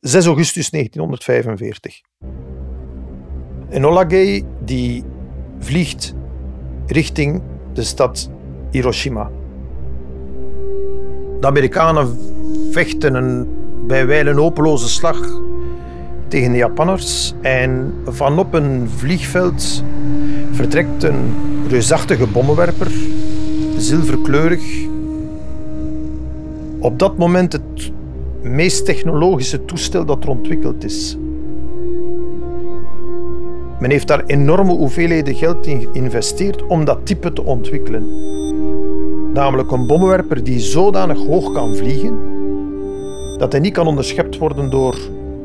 6 augustus 1945. Enola Gay die vliegt richting de stad Hiroshima. De Amerikanen vechten een bij wijlen hopeloze slag tegen de Japanners en vanop een vliegveld vertrekt een reusachtige bommenwerper, zilverkleurig. Op dat moment het meest technologische toestel dat er ontwikkeld is. Men heeft daar enorme hoeveelheden geld in geïnvesteerd om dat type te ontwikkelen. Namelijk een bommenwerper die zodanig hoog kan vliegen dat hij niet kan onderschept worden door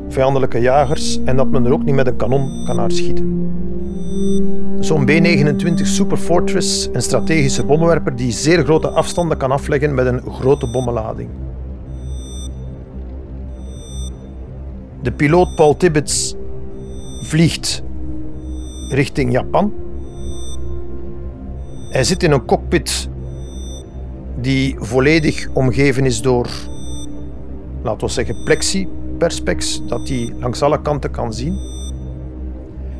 vijandelijke jagers en dat men er ook niet met een kanon kan naar schieten. Zo'n B-29 Super Fortress, een strategische bommenwerper die zeer grote afstanden kan afleggen met een grote bommenlading. De piloot Paul Tibbets vliegt richting Japan. Hij zit in een cockpit die volledig omgeven is door, laten we zeggen, plexi-perspex, dat hij langs alle kanten kan zien.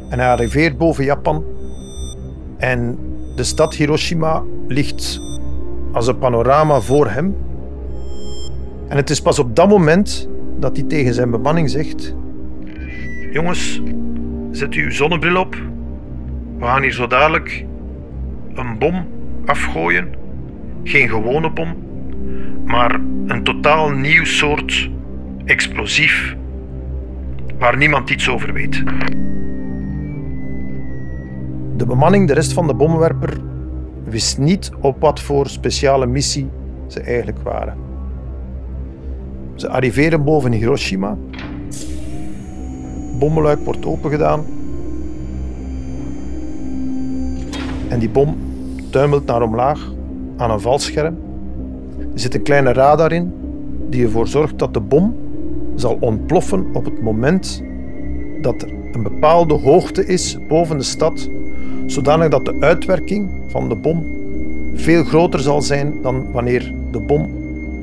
En hij arriveert boven Japan en de stad Hiroshima ligt als een panorama voor hem. En het is pas op dat moment dat hij tegen zijn bemanning zegt: Jongens, zet uw zonnebril op. We gaan hier zo dadelijk een bom afgooien. Geen gewone bom, maar een totaal nieuw soort explosief waar niemand iets over weet. De bemanning, de rest van de bommenwerper, wist niet op wat voor speciale missie ze eigenlijk waren. Ze arriveren boven Hiroshima. Bommenluik wordt opengedaan. En die bom tuimelt naar omlaag aan een valscherm. Er zit een kleine radar in die ervoor zorgt dat de bom zal ontploffen op het moment dat er een bepaalde hoogte is boven de stad, zodanig dat de uitwerking van de bom veel groter zal zijn dan wanneer de bom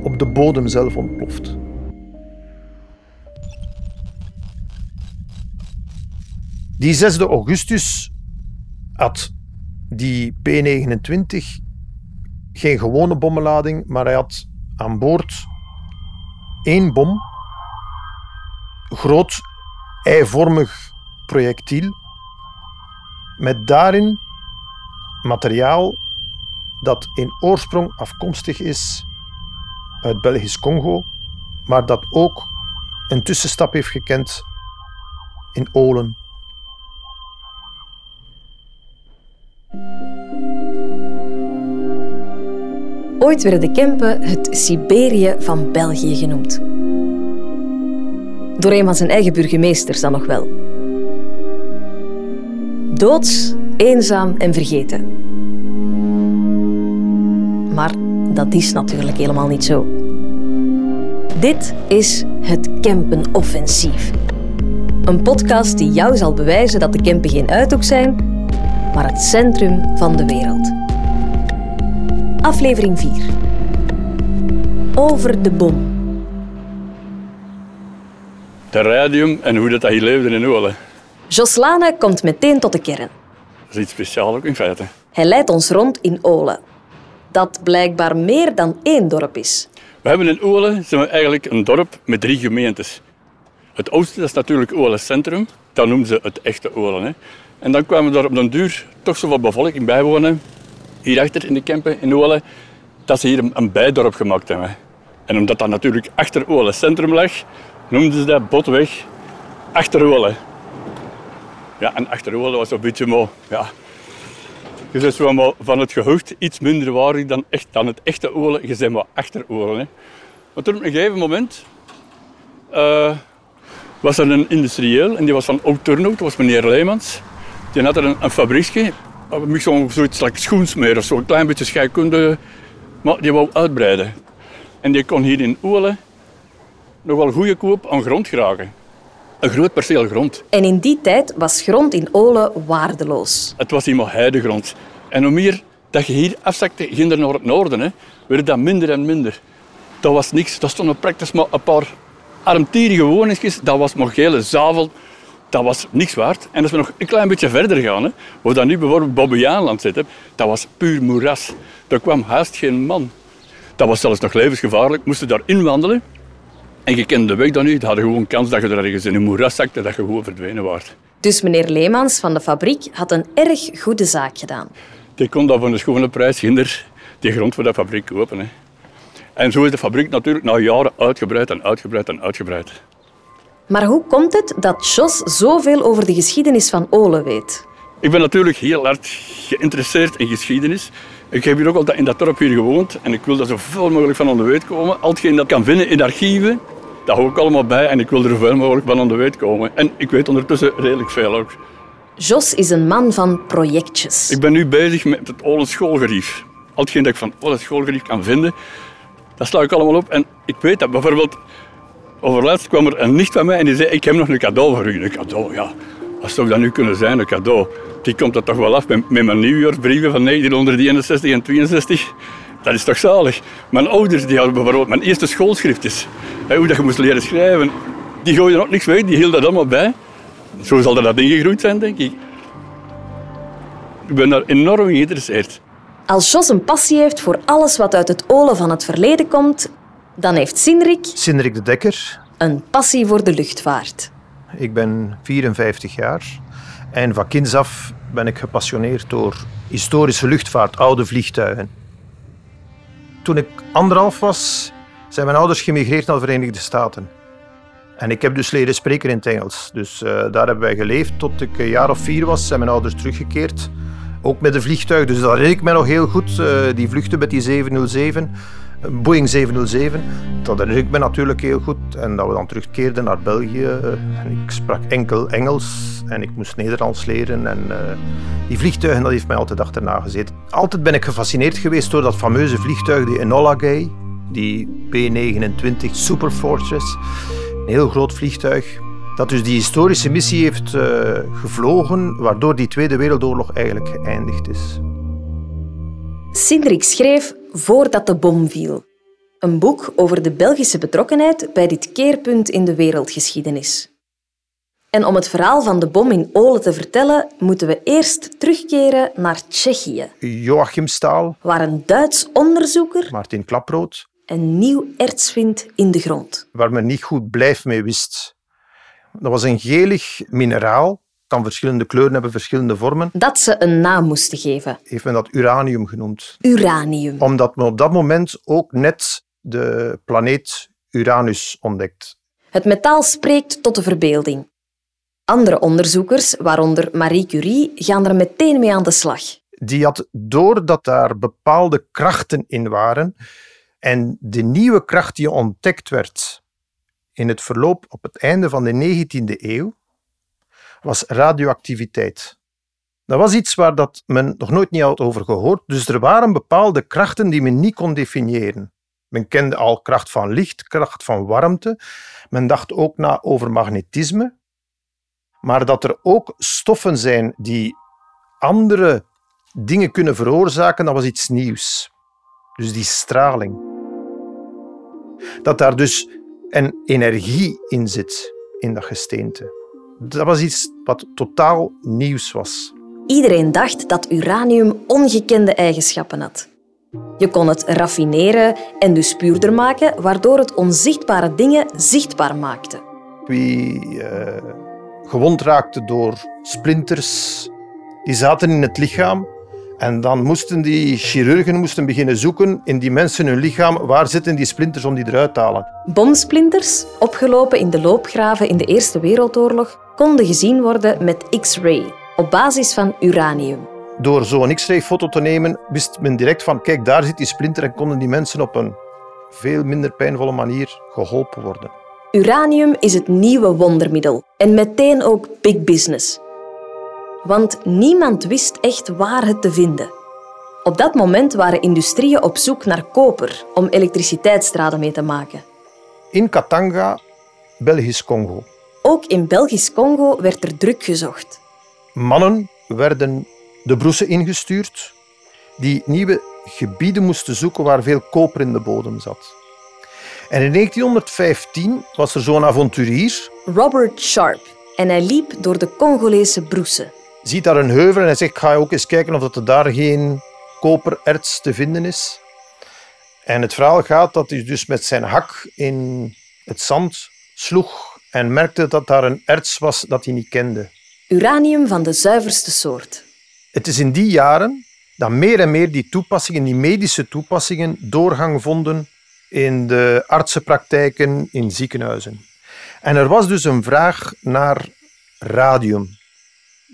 op de bodem zelf ontploft. Die 6 augustus had die P-29 geen gewone bommenlading, maar hij had aan boord één bom, groot eivormig projectiel, met daarin materiaal dat in oorsprong afkomstig is uit Belgisch Congo, maar dat ook een tussenstap heeft gekend in Olen. Ooit werden de Kempen het Siberië van België genoemd. Door een van zijn eigen burgemeesters dan nog wel. Doods, eenzaam en vergeten. Maar dat is natuurlijk helemaal niet zo. Dit is het Kempenoffensief. Een podcast die jou zal bewijzen dat de Kempen geen uithoek zijn, maar het centrum van de wereld. Aflevering 4. Over de bom. De radium en hoe dat hier leefde in Olen. Joslane komt meteen tot de kern. Dat is iets speciaals ook in feite. Hij leidt ons rond in Olen. Dat blijkbaar meer dan één dorp is. We hebben in Olen zijn we eigenlijk een dorp met drie gemeentes. Het dat is natuurlijk Olen Centrum. Dat noemen ze het echte Olen. Hè. En dan kwamen er op den duur toch zoveel bevolking bij wonen hierachter in de Kempen in Olen, dat ze hier een bijdorp gemaakt hebben. En omdat dat natuurlijk achter Olen centrum lag, noemden ze dat botweg achter Olen. Ja, en achter Olen was een beetje mooi. Ja. Bent wel van het gehucht iets minder waardig dan, echt, dan het echte Olen. Je bent maar achter Olen. Hè. Toen op een gegeven moment uh, was er een industrieel en die was van Oud-Turnhout, dat was meneer Leemans. Die had er een, een fabriekje Misschien zoiets like schoensmeer of zo, een klein beetje scheikunde. Maar die wou uitbreiden. En die kon hier in Oelen nog wel goede koop aan grond gragen. Een groot perceel grond. En in die tijd was grond in Olen waardeloos. Het was helemaal heidegrond. En hoe meer dat je hier afzakte, ging er naar het noorden, hè, werd dat minder en minder. Dat was niks. Dat stonden praktisch maar een paar armtierige woningjes, dat was nog hele zavel. Dat was niks waard. En als we nog een klein beetje verder gaan, hè, waar dan nu bijvoorbeeld Bobbejaanland zit, hè, dat was puur moeras. Daar kwam haast geen man. Dat was zelfs nog levensgevaarlijk. Moesten daar inwandelen. En je kende de weg dan niet. Je had gewoon kans dat je er ergens in een moeras zakte en dat je gewoon verdwenen was. Dus meneer Leemans van de fabriek had een erg goede zaak gedaan. Die kon dat voor een schone prijs ginder die grond voor de fabriek kopen. Hè. En zo is de fabriek natuurlijk na jaren uitgebreid en uitgebreid en uitgebreid. Maar hoe komt het dat Jos zoveel over de geschiedenis van Olen weet? Ik ben natuurlijk heel hard geïnteresseerd in geschiedenis. Ik heb hier ook altijd in dat dorp hier gewoond en ik wil daar zoveel mogelijk van onder weet komen. Al hetgeen dat ik kan vinden in archieven, dat hou ik allemaal bij en ik wil er zoveel mogelijk van onder weet komen. En ik weet ondertussen redelijk veel ook. Jos is een man van projectjes. Ik ben nu bezig met het Olen schoolgerief. Al hetgeen dat ik van Olen schoolgerief kan vinden, dat sla ik allemaal op. En ik weet dat bijvoorbeeld, overlaatst kwam er een nicht van mij en die zei, ik heb nog een cadeau voor u. Een cadeau, ja. Wat zou dat nu kunnen zijn, een cadeau? Die komt er toch wel af met, met mijn nieuwjaarsbrieven van 1961 en 62. Dat is toch zalig. Mijn ouders die hadden bijvoorbeeld mijn eerste schoolschriftjes. Hoe dat je moest leren schrijven. Die gooiden ook niks weg, die hielden dat allemaal bij. Zo zal dat ingegroeid zijn, denk ik. Ik ben daar enorm geïnteresseerd. Als Jos een passie heeft voor alles wat uit het Olen van het verleden komt, dan heeft Sinrik Sinrik de Dekker. een passie voor de luchtvaart. Ik ben 54 jaar en van kinds af ben ik gepassioneerd door historische luchtvaart, oude vliegtuigen. Toen ik anderhalf was, zijn mijn ouders gemigreerd naar de Verenigde Staten. En ik heb dus leren spreken in het Engels. Dus eh, daar hebben wij geleefd tot ik een jaar of vier was. Zijn mijn ouders teruggekeerd. Ook met een vliegtuig. Dus dat herinner ik me nog heel goed. eh, die vluchten met die 707. Boeing 707. Dat herinner ik me natuurlijk heel goed. En dat we dan terugkeerden naar België. eh, en ik sprak enkel Engels. En ik moest Nederlands leren. En eh, die vliegtuigen, dat heeft mij altijd achterna gezeten. Altijd ben ik gefascineerd geweest door dat fameuze vliegtuig, die Enola Gay. Die P-29 Super Fortress. Een heel groot vliegtuig. Dat dus die historische missie heeft eh, gevlogen, waardoor die Tweede Wereldoorlog eigenlijk geëindigd is. Sinrik schreef Voordat de bom viel. Een boek over de Belgische betrokkenheid bij dit keerpunt in de wereldgeschiedenis. En om het verhaal van de bom in Olen te vertellen, moeten we eerst terugkeren naar Tsjechië, Joachim Staal, waar een Duits onderzoeker Martin Klaprood, een nieuw erts vindt in de grond. waar men niet goed blijf mee wist. Dat was een gelig mineraal, kan verschillende kleuren hebben, verschillende vormen. Dat ze een naam moesten geven: Heeft men dat uranium genoemd. uranium. Omdat men op dat moment ook net de planeet Uranus ontdekt. Het metaal spreekt tot de verbeelding. Andere onderzoekers, waaronder Marie Curie, gaan er meteen mee aan de slag. die had door dat daar bepaalde krachten in waren en de nieuwe kracht die ontdekt werd in het verloop op het einde van de 19e eeuw was radioactiviteit. Dat was iets waar dat men nog nooit niet had over gehoord, dus er waren bepaalde krachten die men niet kon definiëren. Men kende al kracht van licht, kracht van warmte. Men dacht ook na over magnetisme. Maar dat er ook stoffen zijn die andere dingen kunnen veroorzaken, dat was iets nieuws. Dus die straling. Dat daar dus een energie in zit, in dat gesteente. Dat was iets wat totaal nieuws was. Iedereen dacht dat uranium ongekende eigenschappen had. Je kon het raffineren en dus puurder maken, waardoor het onzichtbare dingen zichtbaar maakte. Wie eh, gewond raakte door splinters, die zaten in het lichaam. En dan moesten die chirurgen moesten beginnen zoeken in die mensen hun lichaam, waar zitten die splinters om die eruit te halen. Bomsplinters, opgelopen in de loopgraven in de Eerste Wereldoorlog, konden gezien worden met X-ray, op basis van uranium. Door zo'n X-ray-foto te nemen, wist men direct van, kijk, daar zit die splinter en konden die mensen op een veel minder pijnvolle manier geholpen worden. Uranium is het nieuwe wondermiddel en meteen ook big business. Want niemand wist echt waar het te vinden. Op dat moment waren industrieën op zoek naar koper om elektriciteitsdraden mee te maken. In Katanga, Belgisch Congo. Ook in Belgisch Congo werd er druk gezocht. Mannen werden de broesen ingestuurd die nieuwe gebieden moesten zoeken waar veel koper in de bodem zat. En in 1915 was er zo'n avonturier, Robert Sharp. En hij liep door de Congolese broessen. ziet daar een heuvel en hij zegt, ga je ook eens kijken of er daar geen kopererts te vinden is. En het verhaal gaat dat hij dus met zijn hak in het zand sloeg en merkte dat daar een erts was dat hij niet kende. Uranium van de zuiverste soort. Het is in die jaren dat meer en meer die toepassingen, die medische toepassingen, doorgang vonden in de artsenpraktijken in ziekenhuizen. En er was dus een vraag naar radium,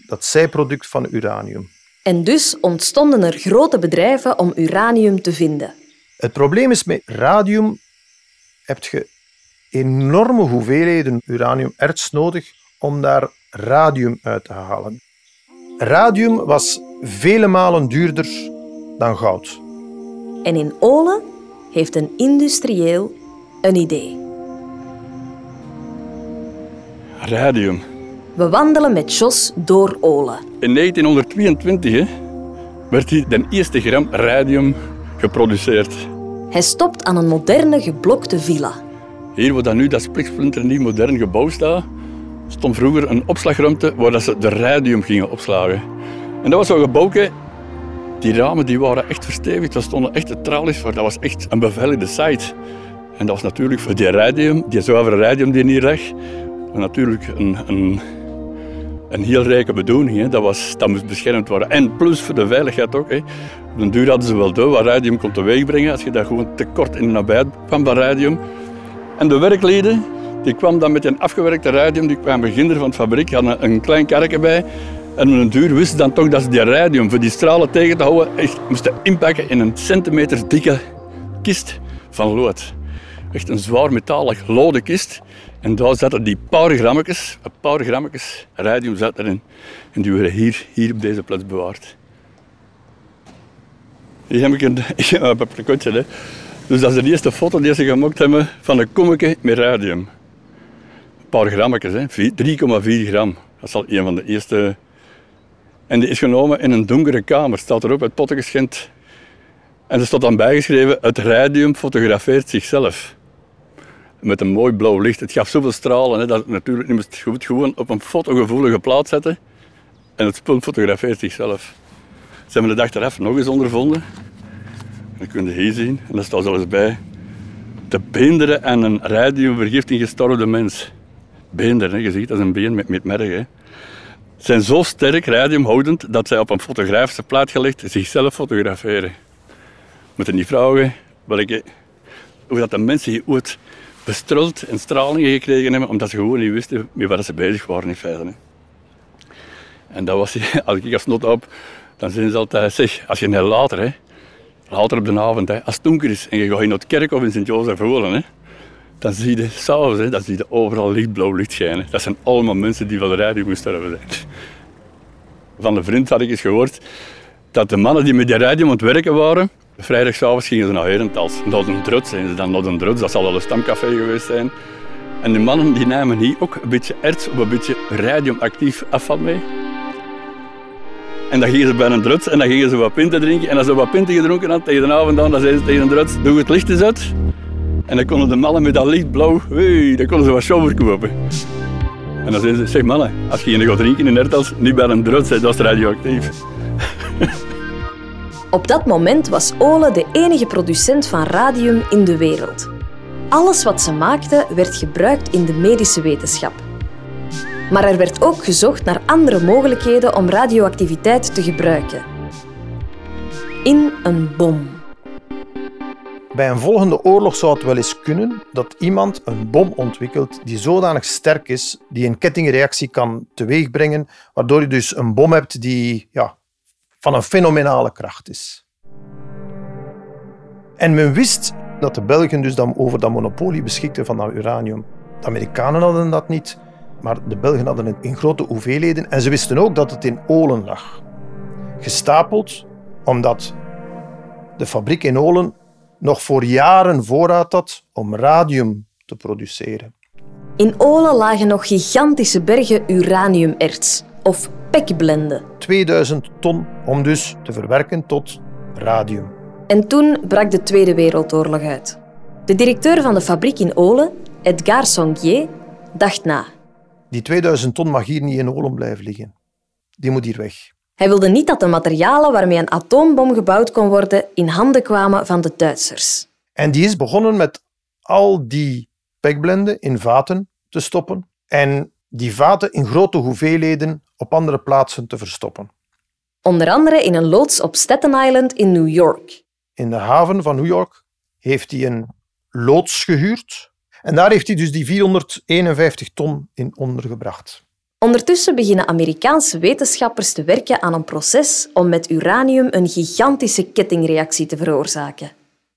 dat zijproduct van uranium. En dus ontstonden er grote bedrijven om uranium te vinden. Het probleem is met radium heb je enorme hoeveelheden uraniumerts nodig om daar radium uit te halen. Radium was vele malen duurder dan goud. En in Olen heeft een industrieel een idee. Radium. We wandelen met Jos door Olen. In 1922 hè, werd hier de eerste gram radium geproduceerd. Hij stopt aan een moderne geblokte villa. Hier waar dat nu dat spliksplinternieuw modern gebouw staat, stond vroeger een opslagruimte waar dat ze de radium gingen opslagen. En dat was zo'n gebouwke, die ramen die waren echt verstevigd, daar stonden echte tralies voor. Dat was echt een beveiligde site. En dat was natuurlijk voor die radium, die zuivere radium die hier lag, natuurlijk een, een, een heel rijke bedoeling. Hè. Dat, was, dat moest beschermd worden. En plus voor de veiligheid ook. Hè. Op den duur hadden ze wel door wat radium kon teweegbrengen als je daar gewoon tekort in de nabijheid kwam van radium. En de werkleden, die kwamen dan met een afgewerkte radium, die kwamen beginnen van de fabriek, hadden een klein karretje bij. En een duur wisten dan toch dat ze die radium voor die stralen tegen te houden, echt moesten inpakken in een centimeter dikke kist van lood. Echt een zwaar metalig lode kist. En daar zaten die paar grammetjes, een paar grammetjes radium zat erin. En die werden hier, hier op deze plaats bewaard. Hier heb ik een, ik heb een. Dus dat is de eerste foto die ze gemaakt hebben van een kommetje met radium. Een paar grammetjes, hè. 3,4 gram. Dat is al een van de eerste. En die is genomen in een donkere kamer. Staat erop, het potten geschenkt. En er staat dan bijgeschreven, het radium fotografeert zichzelf. Met een mooi blauw licht. Het gaf zoveel stralen, hè, dat het natuurlijk niet goed gewoon op een fotogevoelige plaat zetten. En het spul fotografeert zichzelf. Ze hebben de dag eraf nog eens ondervonden. Dat kun je hier zien. En daar staat zelfs bij. De beenderen en een radiumvergifting gestorven mens. Beenderen, je ziet dat is een been met, met merg. Hè. Zijn zo sterk radiumhoudend dat zij op een fotografische plaat gelegd zichzelf fotograferen. Moeten niet vragen welke, hoe dat de mensen hier ooit bestruld en stralingen gekregen hebben, omdat ze gewoon niet wisten met waar ze bezig waren in feite. En dat was, als ik als not op, dan zijn ze altijd, zeg, als je net later, hè, later op de avond, hè, als het donker is en je gaat in het kerkhof in Sint-Jozef hè, dan zie je s'avonds, dan zie je overal lichtblauw licht schijnen. Dat zijn allemaal mensen die van de moesten hebben zijn. Van een vriend had ik eens gehoord dat de mannen die met die radio aan het werken waren, vrijdagavond gingen ze naar Herentals. Naar een druts zijn ze dan een druts, dat zal wel een stamcafé geweest zijn. En de mannen die namen hier ook een beetje erts of een beetje radiumactief afval mee. En dan gingen ze bij een druts en dan gingen ze wat pinten drinken. En als ze wat pinten gedronken hadden tegen de avond aan, dan zeiden ze tegen een druts, doe het licht eens uit. En dan konden de mannen met dat lichtblauw, hey, dan konden ze wat show verkopen. En dan zeiden ze, zeg mannen, als je hier gaat drinken in Hertals, niet bij een druts, dat is radioactief. Op dat moment was Ole de enige producent van radium in de wereld. Alles wat ze maakten werd gebruikt in de medische wetenschap. Maar er werd ook gezocht naar andere mogelijkheden om radioactiviteit te gebruiken. In een bom. Bij een volgende oorlog zou het wel eens kunnen dat iemand een bom ontwikkelt die zodanig sterk is, die een kettingreactie kan teweegbrengen, waardoor je dus een bom hebt die ja, van een fenomenale kracht is. En men wist dat de Belgen dus dan over dat monopolie beschikten van dat uranium. De Amerikanen hadden dat niet, maar de Belgen hadden het in grote hoeveelheden en ze wisten ook dat het in Olen lag. Gestapeld omdat de fabriek in Olen nog voor jaren voorraad had om radium te produceren. In Olen lagen nog gigantische bergen uraniumerts, of pekblenden. 2000 ton om dus te verwerken tot radium. En toen brak de Tweede Wereldoorlog uit. De directeur van de fabriek in Olen, Edgar Songier, dacht na. Die 2000 ton mag hier niet in Olen blijven liggen. Die moet hier weg. Hij wilde niet dat de materialen waarmee een atoombom gebouwd kon worden in handen kwamen van de Duitsers. En die is begonnen met al die pekblenden in vaten te stoppen en die vaten in grote hoeveelheden op andere plaatsen te verstoppen. Onder andere in een loods op Staten Island in New York. In de haven van New York heeft hij een loods gehuurd en daar heeft hij dus die 451 ton in ondergebracht. Ondertussen beginnen Amerikaanse wetenschappers te werken aan een proces om met uranium een gigantische kettingreactie te veroorzaken.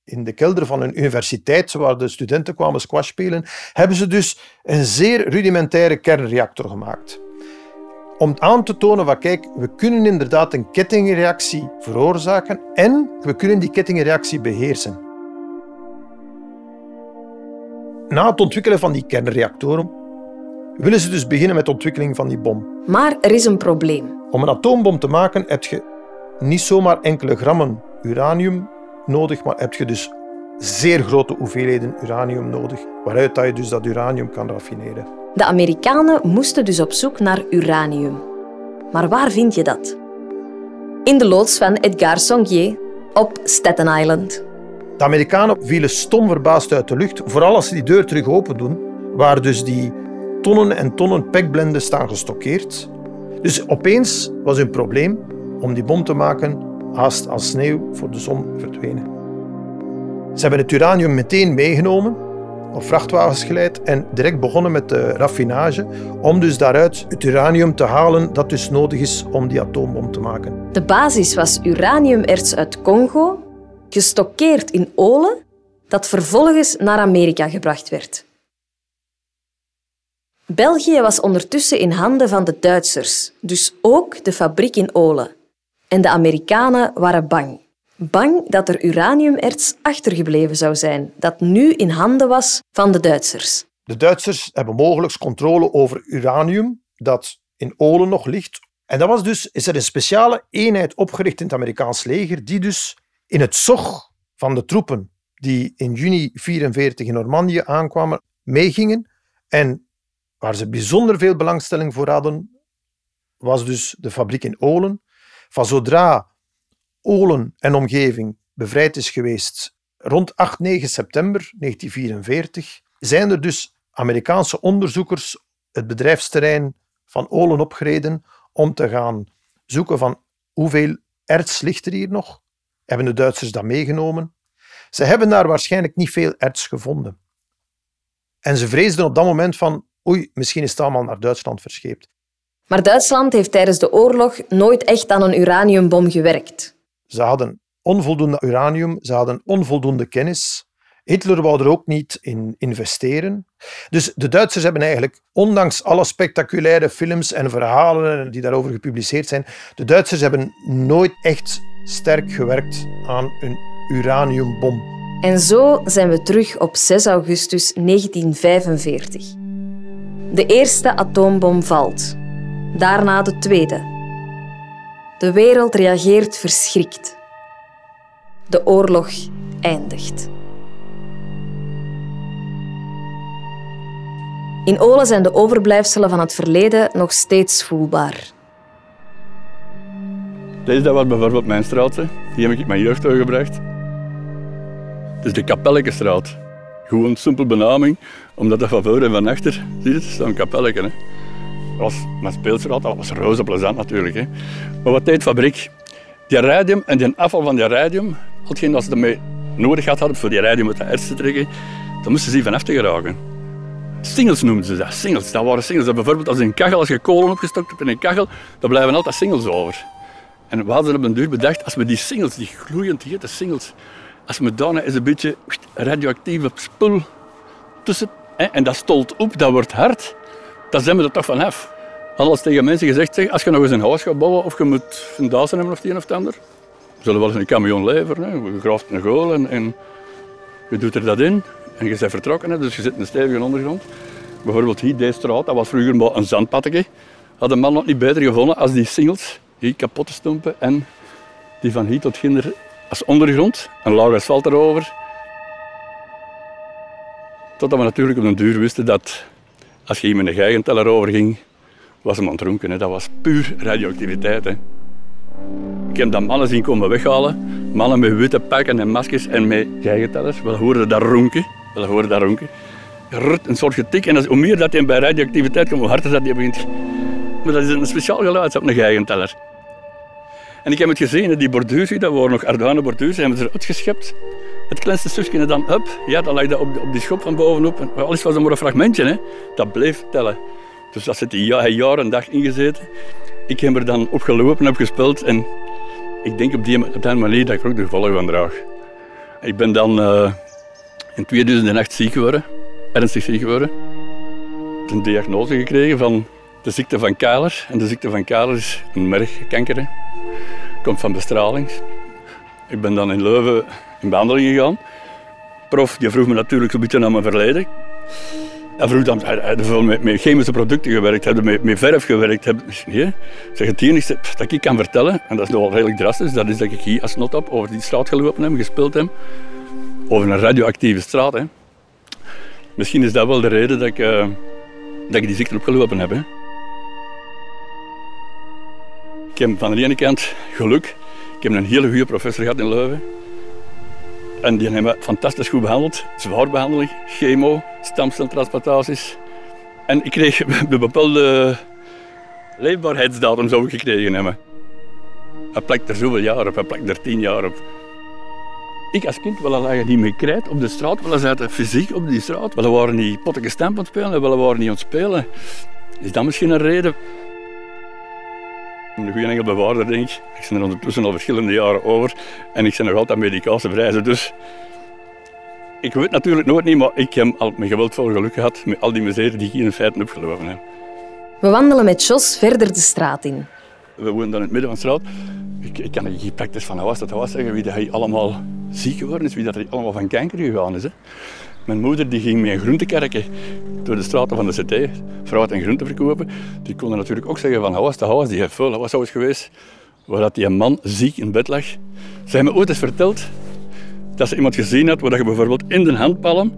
In de kelder van een universiteit, waar de studenten kwamen squash spelen, hebben ze dus een zeer rudimentaire kernreactor gemaakt. Om aan te tonen van kijk, we kunnen inderdaad een kettingreactie veroorzaken en we kunnen die kettingreactie beheersen. Na het ontwikkelen van die kernreactoren willen ze dus beginnen met de ontwikkeling van die bom. Maar er is een probleem. Om een atoombom te maken heb je niet zomaar enkele grammen uranium nodig, maar heb je dus zeer grote hoeveelheden uranium nodig, waaruit je dus dat uranium kan raffineren. De Amerikanen moesten dus op zoek naar uranium. Maar waar vind je dat? In de loods van Edgar Songier op Staten Island. De Amerikanen vielen stom verbaasd uit de lucht, vooral als ze die deur terug open doen, waar dus die tonnen en tonnen pekblenden staan gestockeerd. Dus opeens was hun probleem om die bom te maken haast als sneeuw voor de zon verdwenen. Ze hebben het uranium meteen meegenomen, op vrachtwagens geleid en direct begonnen met de raffinage om dus daaruit het uranium te halen dat dus nodig is om die atoombom te maken. De basis was uraniumerts uit Congo, gestockeerd in Olen, dat vervolgens naar Amerika gebracht werd. België was ondertussen in handen van de Duitsers, dus ook de fabriek in Olen. En de Amerikanen waren bang. Bang dat er uraniumerts achtergebleven zou zijn, dat nu in handen was van de Duitsers. De Duitsers hebben mogelijk controle over uranium dat in Olen nog ligt. En dat was dus, is er een speciale eenheid opgericht in het Amerikaans leger, die dus in het zog van de troepen die in juni 1944 in Normandië aankwamen, meegingen. En waar ze bijzonder veel belangstelling voor hadden, was dus de fabriek in Olen. Van zodra Olen en omgeving bevrijd is geweest rond 8, 9 september 1944, zijn er dus Amerikaanse onderzoekers het bedrijfsterrein van Olen opgereden om te gaan zoeken van hoeveel erts ligt er hier nog. Hebben de Duitsers dat meegenomen? Ze hebben daar waarschijnlijk niet veel erts gevonden. En ze vreesden op dat moment van oei, misschien is het allemaal naar Duitsland verscheept. Maar Duitsland heeft tijdens de oorlog nooit echt aan een uraniumbom gewerkt. Ze hadden onvoldoende uranium, ze hadden onvoldoende kennis. Hitler wou er ook niet in investeren. Dus de Duitsers hebben eigenlijk, ondanks alle spectaculaire films en verhalen die daarover gepubliceerd zijn, de Duitsers hebben nooit echt sterk gewerkt aan een uraniumbom. En zo zijn we terug op 6 augustus 1945. De eerste atoombom valt. Daarna de tweede. De wereld reageert verschrikt. De oorlog eindigt. In Olen zijn de overblijfselen van het verleden nog steeds voelbaar. Deze was bijvoorbeeld mijn straat. Die heb ik mijn jeugd doorgebracht. Het is de Kapellekenstraat. Gewoon simpel benaming, omdat dat van voor en van achter, zie je een kapelletje. Hè. Dat was mijn speelstraat, dat was roze plezant natuurlijk. Hè. Maar wat deed de fabriek? Die radium en die afval van die radium, hetgeen dat ze ermee nodig had hadden voor die radium uit de erts te trekken, dan moesten ze die vanaf te geraken. Singles noemden ze dat, singles. Dat waren singles. Dat bijvoorbeeld als een kachel, als je kolen opgestokt hebt in een kachel, dan blijven altijd singles over. En we hadden op een duur bedacht, als we die singles, die gloeiend hete singles, als we daarna een beetje radioactieve spul tussen, en dat stolt op, dat wordt hard, dan zijn we er toch vanaf. Alles tegen mensen gezegd, zeg, als je nog eens een huis gaat bouwen of je moet een hebben of het een of het ander, we zullen wel eens een camion leveren. Hè. Je graaft een goal en, en, je doet er dat in en je bent vertrokken. Hè. Dus je zit in een stevige ondergrond. Bijvoorbeeld hier, deze straat, dat was vroeger maar een zandpadje. Had een man nog niet beter gevonden als die singles hier kapot te stompen en die van hier tot ginder als ondergrond, een laag asfalt erover. Totdat we natuurlijk op een duur wisten dat als je hier met een geigenteller overging, was hem aan Dat was puur radioactiviteit. Hè. Ik heb dan mannen zien komen weghalen. Mannen met witte pakken en maskers en met geigentellers. We hoorden dat ronken. We hoorden dat ronken. Een soort getik. En hoe meer dat hij bij radioactiviteit komt, hoe harder dat hij begint. Maar dat is een speciaal geluid op een geigenteller. En ik heb het gezien, die borduurs, dat waren nog Arduino borduurs, hebben ze eruit geschept. Het kleinste stukje dan, up, ja, dan lag dat op, op die schop van bovenop. En alles was maar een fragmentje, hè. dat bleef tellen. Dus dat zit hij jaar en dag ingezeten. Ik heb er dan op gelopen, heb gespeeld en ik denk op die, op die manier dat ik er ook de gevolgen van draag. Ik ben dan uh, in 2008 ziek geworden, ernstig ziek geworden. Een diagnose gekregen van de ziekte van Kaler. En de ziekte van Kaler is een mergkanker. Komt van bestraling. Ik ben dan in Leuven in behandeling gegaan. Prof die vroeg me natuurlijk zo'n beetje naar mijn verleden. Hij vroeg dan, hij veel met, chemische producten gewerkt, heb met, met verf gewerkt. Heb, nee, zeg, het enige dat ik kan vertellen, en dat is nogal redelijk drastisch, dat is dat ik hier als not op over die straat gelopen heb, gespeeld heb. Over een radioactieve straat. Hè. Misschien is dat wel de reden dat ik, uh, dat ik die ziekte opgelopen heb. Hè. Ik heb van de ene kant geluk. Ik heb een hele goede professor gehad in Leuven. En die hebben me fantastisch goed behandeld. Zwaar behandeling, chemo, stamceltransplantaties. En ik kreeg een bepaalde leefbaarheidsdatum zou gekregen hebben. Hij plakt er zoveel jaar op, hij plakt er tien jaar op. Ik als kind wilde lagen niet meer krijt op de straat, willen zaten fysiek op die straat. We waren niet pottige stamp spelen, we waren niet het spelen. Is dat misschien een reden? Een goede engelbewaarder, denk ik. Ik ben er ondertussen al verschillende jaren over en ik ben nog altijd medicatievrij. Dus ik weet natuurlijk nooit niet, maar ik heb al mijn geweldvol geluk gehad met al die miseren die ik hier in feite heb gelopen. Hè. We wandelen met Jos verder de straat in. We wonen dan in het midden van de straat. Ik, ik kan er hier praktisch van was dat was zeggen wie dat hij allemaal ziek geworden is, wie dat er allemaal van kanker gegaan is. Hè. Mijn moeder die ging met een groentekerkje door de straten van de CT, fruit en groente verkopen. Die konden natuurlijk ook zeggen van, was de was die heeft veel, was ooit geweest, waar dat die man ziek in bed lag. Ze hebben me ooit eens verteld dat ze iemand gezien had waar je bijvoorbeeld in de handpalm,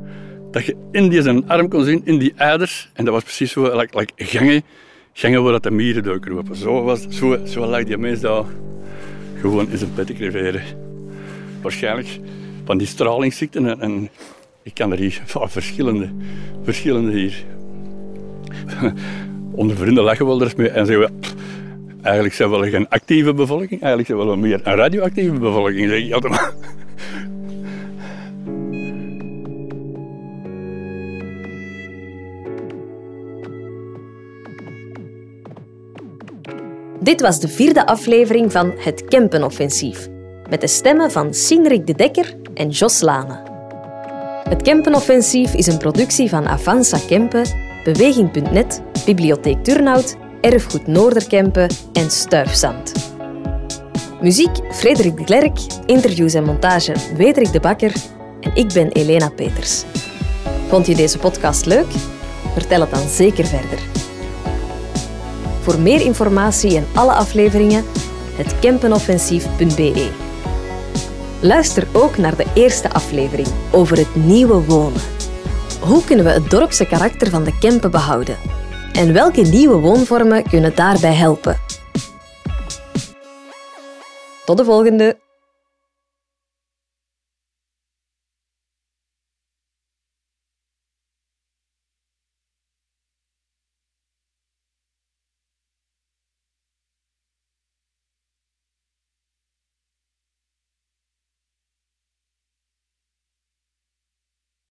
dat je in die zijn arm kon zien, in die aders, en dat was precies zo, like, like gangen, waar dat de mieren doorkropen. Zo, was, zo, zo lag die mens gewoon in zijn bed te creveren. Waarschijnlijk van die stralingsziekten en, en ik kan er hier verschillende, verschillende hier. Onder vrienden lachen we wel eens mee en zeggen we, eigenlijk zijn we wel geen actieve bevolking, eigenlijk zijn we wel meer een radioactieve bevolking. Zeg ik altijd Dit was de vierde aflevering van Het Kempenoffensief, met de stemmen van Sinrik de Dekker en Jos Lane. Het Kempenoffensief is een productie van Avanza Kempen, Beweging.net, Bibliotheek Turnhout, Erfgoed Noorderkempen en Stuifzand. Muziek Frederik de Klerk, interviews en montage Wederik de Bakker en ik ben Elena Peters. Vond je deze podcast leuk? Vertel het dan zeker verder. Voor meer informatie en alle afleveringen, het kempenoffensief.be. Luister ook naar de eerste aflevering over het nieuwe wonen. Hoe kunnen we het dorpse karakter van de Kempen behouden? En welke nieuwe woonvormen kunnen daarbij helpen? Tot de volgende!